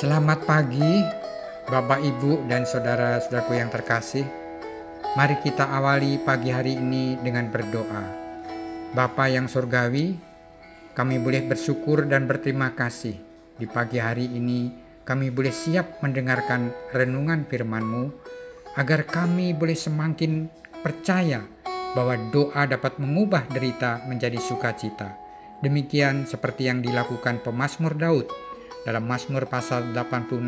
Selamat pagi, Bapak, Ibu, dan saudara-saudaraku yang terkasih. Mari kita awali pagi hari ini dengan berdoa. Bapa yang surgawi, kami boleh bersyukur dan berterima kasih. Di pagi hari ini, kami boleh siap mendengarkan renungan firman-Mu, agar kami boleh semakin percaya bahwa doa dapat mengubah derita menjadi sukacita. Demikian seperti yang dilakukan pemazmur Daud dalam Mazmur pasal 86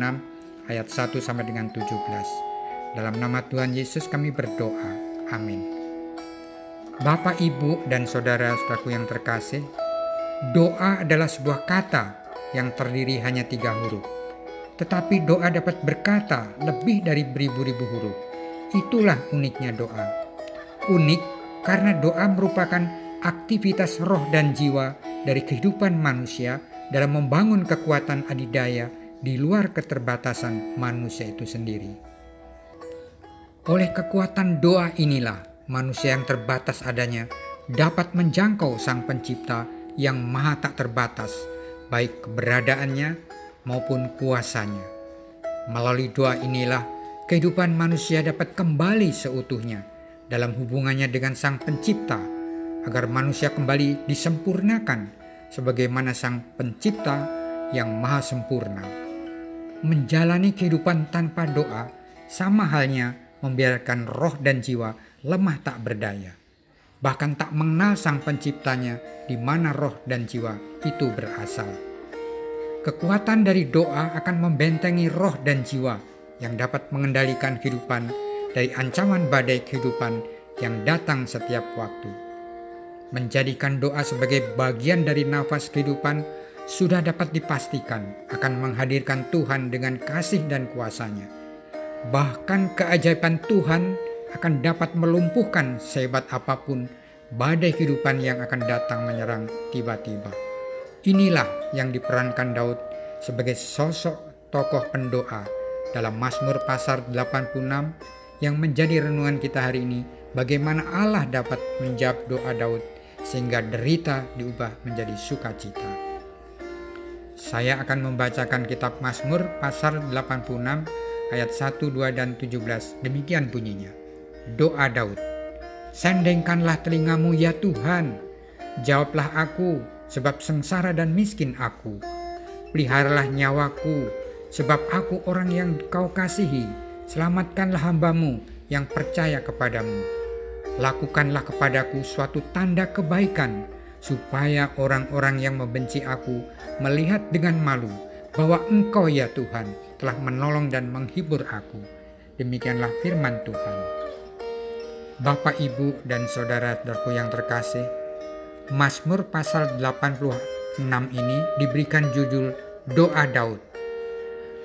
ayat 1 sampai dengan 17. Dalam nama Tuhan Yesus kami berdoa. Amin. Bapak, Ibu, dan saudara-saudaraku yang terkasih, doa adalah sebuah kata yang terdiri hanya tiga huruf. Tetapi doa dapat berkata lebih dari beribu-ribu huruf. Itulah uniknya doa. Unik karena doa merupakan aktivitas roh dan jiwa dari kehidupan manusia dalam membangun kekuatan adidaya di luar keterbatasan manusia itu sendiri. Oleh kekuatan doa inilah manusia yang terbatas adanya dapat menjangkau Sang Pencipta yang maha tak terbatas, baik keberadaannya maupun kuasanya. Melalui doa inilah kehidupan manusia dapat kembali seutuhnya dalam hubungannya dengan Sang Pencipta, agar manusia kembali disempurnakan sebagaimana Sang Pencipta yang Maha Sempurna. Menjalani kehidupan tanpa doa sama halnya membiarkan roh dan jiwa lemah tak berdaya. Bahkan tak mengenal Sang Penciptanya di mana roh dan jiwa itu berasal. Kekuatan dari doa akan membentengi roh dan jiwa yang dapat mengendalikan kehidupan dari ancaman badai kehidupan yang datang setiap waktu menjadikan doa sebagai bagian dari nafas kehidupan sudah dapat dipastikan akan menghadirkan Tuhan dengan kasih dan kuasanya. Bahkan keajaiban Tuhan akan dapat melumpuhkan sehebat apa pun badai kehidupan yang akan datang menyerang tiba-tiba. Inilah yang diperankan Daud sebagai sosok tokoh pendoa dalam Mazmur pasar 86 yang menjadi renungan kita hari ini bagaimana Allah dapat menjawab doa Daud sehingga derita diubah menjadi sukacita. Saya akan membacakan kitab Mazmur pasal 86 ayat 1, 2, dan 17. Demikian bunyinya. Doa Daud. Sendengkanlah telingamu ya Tuhan. Jawablah aku, sebab sengsara dan miskin aku. Peliharalah nyawaku, sebab aku orang yang kau kasihi. Selamatkanlah hambamu yang percaya kepadamu lakukanlah kepadaku suatu tanda kebaikan, supaya orang-orang yang membenci aku melihat dengan malu bahwa Engkau ya Tuhan telah menolong dan menghibur aku. Demikianlah firman Tuhan. Bapak, Ibu, dan saudara-saudaraku yang terkasih, Mazmur pasal 86 ini diberikan judul Doa Daud.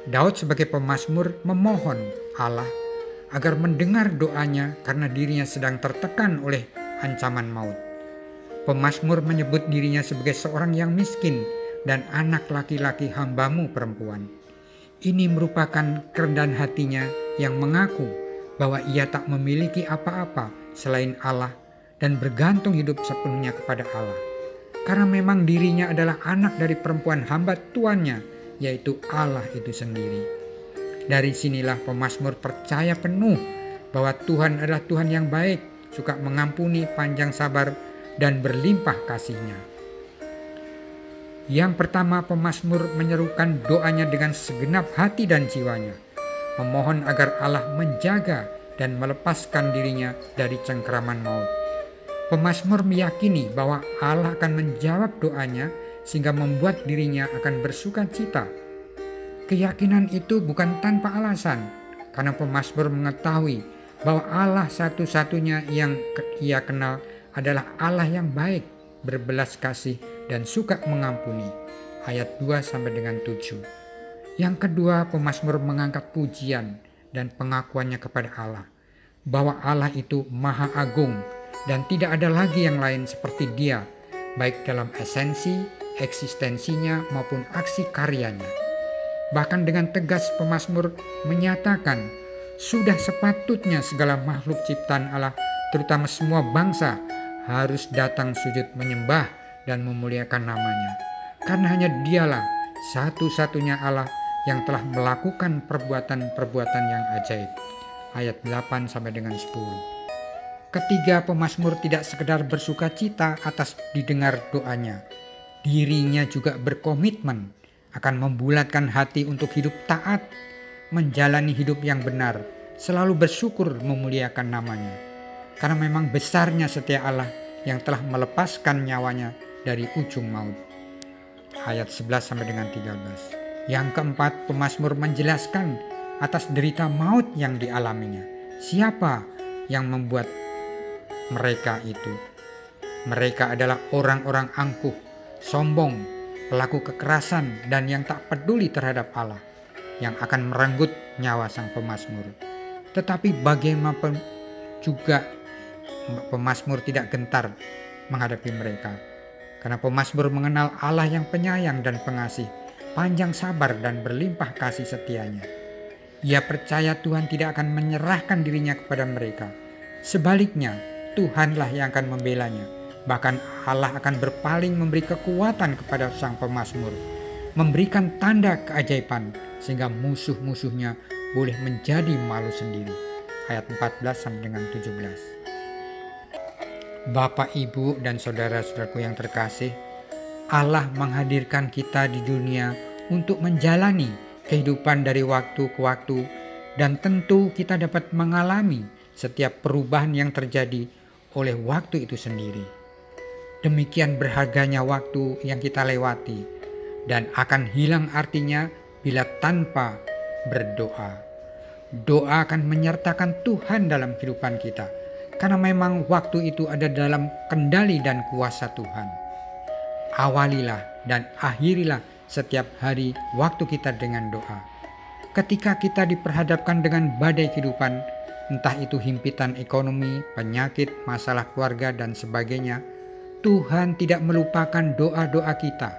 Daud sebagai pemazmur memohon Allah agar mendengar doanya karena dirinya sedang tertekan oleh ancaman maut. Pemasmur menyebut dirinya sebagai seorang yang miskin dan anak laki-laki hambamu perempuan. Ini merupakan kerendahan hatinya yang mengaku bahwa ia tak memiliki apa-apa selain Allah dan bergantung hidup sepenuhnya kepada Allah. Karena memang dirinya adalah anak dari perempuan hamba tuannya, yaitu Allah itu sendiri. Dari sinilah pemazmur percaya penuh bahwa Tuhan adalah Tuhan yang baik, suka mengampuni, panjang sabar, dan berlimpah kasihnya. Yang pertama pemazmur menyerukan doanya dengan segenap hati dan jiwanya. Memohon agar Allah menjaga dan melepaskan dirinya dari cengkeraman maut. Pemazmur meyakini bahwa Allah akan menjawab doanya sehingga membuat dirinya akan bersuka cita Keyakinan itu bukan tanpa alasan, karena pemazmur mengetahui bahwa Allah satu-satunya yang ia kenal adalah Allah yang baik, berbelas kasih, dan suka mengampuni. Ayat 2 sampai dengan 7. Yang kedua, pemazmur mengangkat pujian dan pengakuannya kepada Allah bahwa Allah itu maha agung dan tidak ada lagi yang lain seperti Dia, baik dalam esensi, eksistensinya maupun aksi karyanya. Bahkan dengan tegas pemazmur menyatakan, sudah sepatutnya segala makhluk ciptaan Allah, terutama semua bangsa, harus datang sujud menyembah dan memuliakan namanya. Karena hanya dialah satu-satunya Allah yang telah melakukan perbuatan-perbuatan yang ajaib. Ayat 8 sampai dengan 10. Ketiga pemazmur tidak sekedar bersuka cita atas didengar doanya. Dirinya juga berkomitmen akan membulatkan hati untuk hidup taat, menjalani hidup yang benar, selalu bersyukur memuliakan namanya. Karena memang besarnya setia Allah yang telah melepaskan nyawanya dari ujung maut. Ayat 11 sampai dengan 13. Yang keempat, pemazmur menjelaskan atas derita maut yang dialaminya. Siapa yang membuat mereka itu? Mereka adalah orang-orang angkuh, sombong, pelaku kekerasan, dan yang tak peduli terhadap Allah, yang akan merenggut nyawa sang pemazmur. Tetapi bagaimana juga pemazmur tidak gentar menghadapi mereka. Karena pemazmur mengenal Allah yang penyayang dan pengasih, panjang sabar dan berlimpah kasih setianya. Ia percaya Tuhan tidak akan menyerahkan dirinya kepada mereka. Sebaliknya, Tuhanlah yang akan membelanya. Bahkan Allah akan berpaling memberi kekuatan kepada sang pemazmur, memberikan tanda keajaiban sehingga musuh-musuhnya boleh menjadi malu sendiri. Ayat 14 sampai dengan 17. Bapak, Ibu, dan saudara-saudaraku yang terkasih, Allah menghadirkan kita di dunia untuk menjalani kehidupan dari waktu ke waktu, dan tentu kita dapat mengalami setiap perubahan yang terjadi oleh waktu itu sendiri. Demikian berharganya waktu yang kita lewati, dan akan hilang artinya bila tanpa berdoa. Doa akan menyertakan Tuhan dalam kehidupan kita, karena memang waktu itu ada dalam kendali dan kuasa Tuhan. Awalilah dan akhirilah setiap hari waktu kita dengan doa. Ketika kita diperhadapkan dengan badai kehidupan, entah itu himpitan ekonomi, penyakit, masalah keluarga, dan sebagainya, Tuhan tidak melupakan doa-doa kita.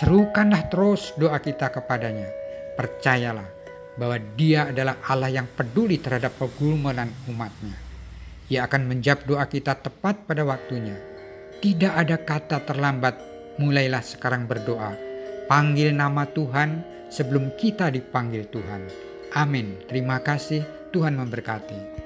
Serukanlah terus doa kita kepadanya. Percayalah bahwa dia adalah Allah yang peduli terhadap pergumulan umatnya. Ia akan menjawab doa kita tepat pada waktunya. Tidak ada kata terlambat, mulailah sekarang berdoa Panggil nama Tuhan sebelum kita dipanggil Tuhan. Amin. Terima kasih. Tuhan memberkati.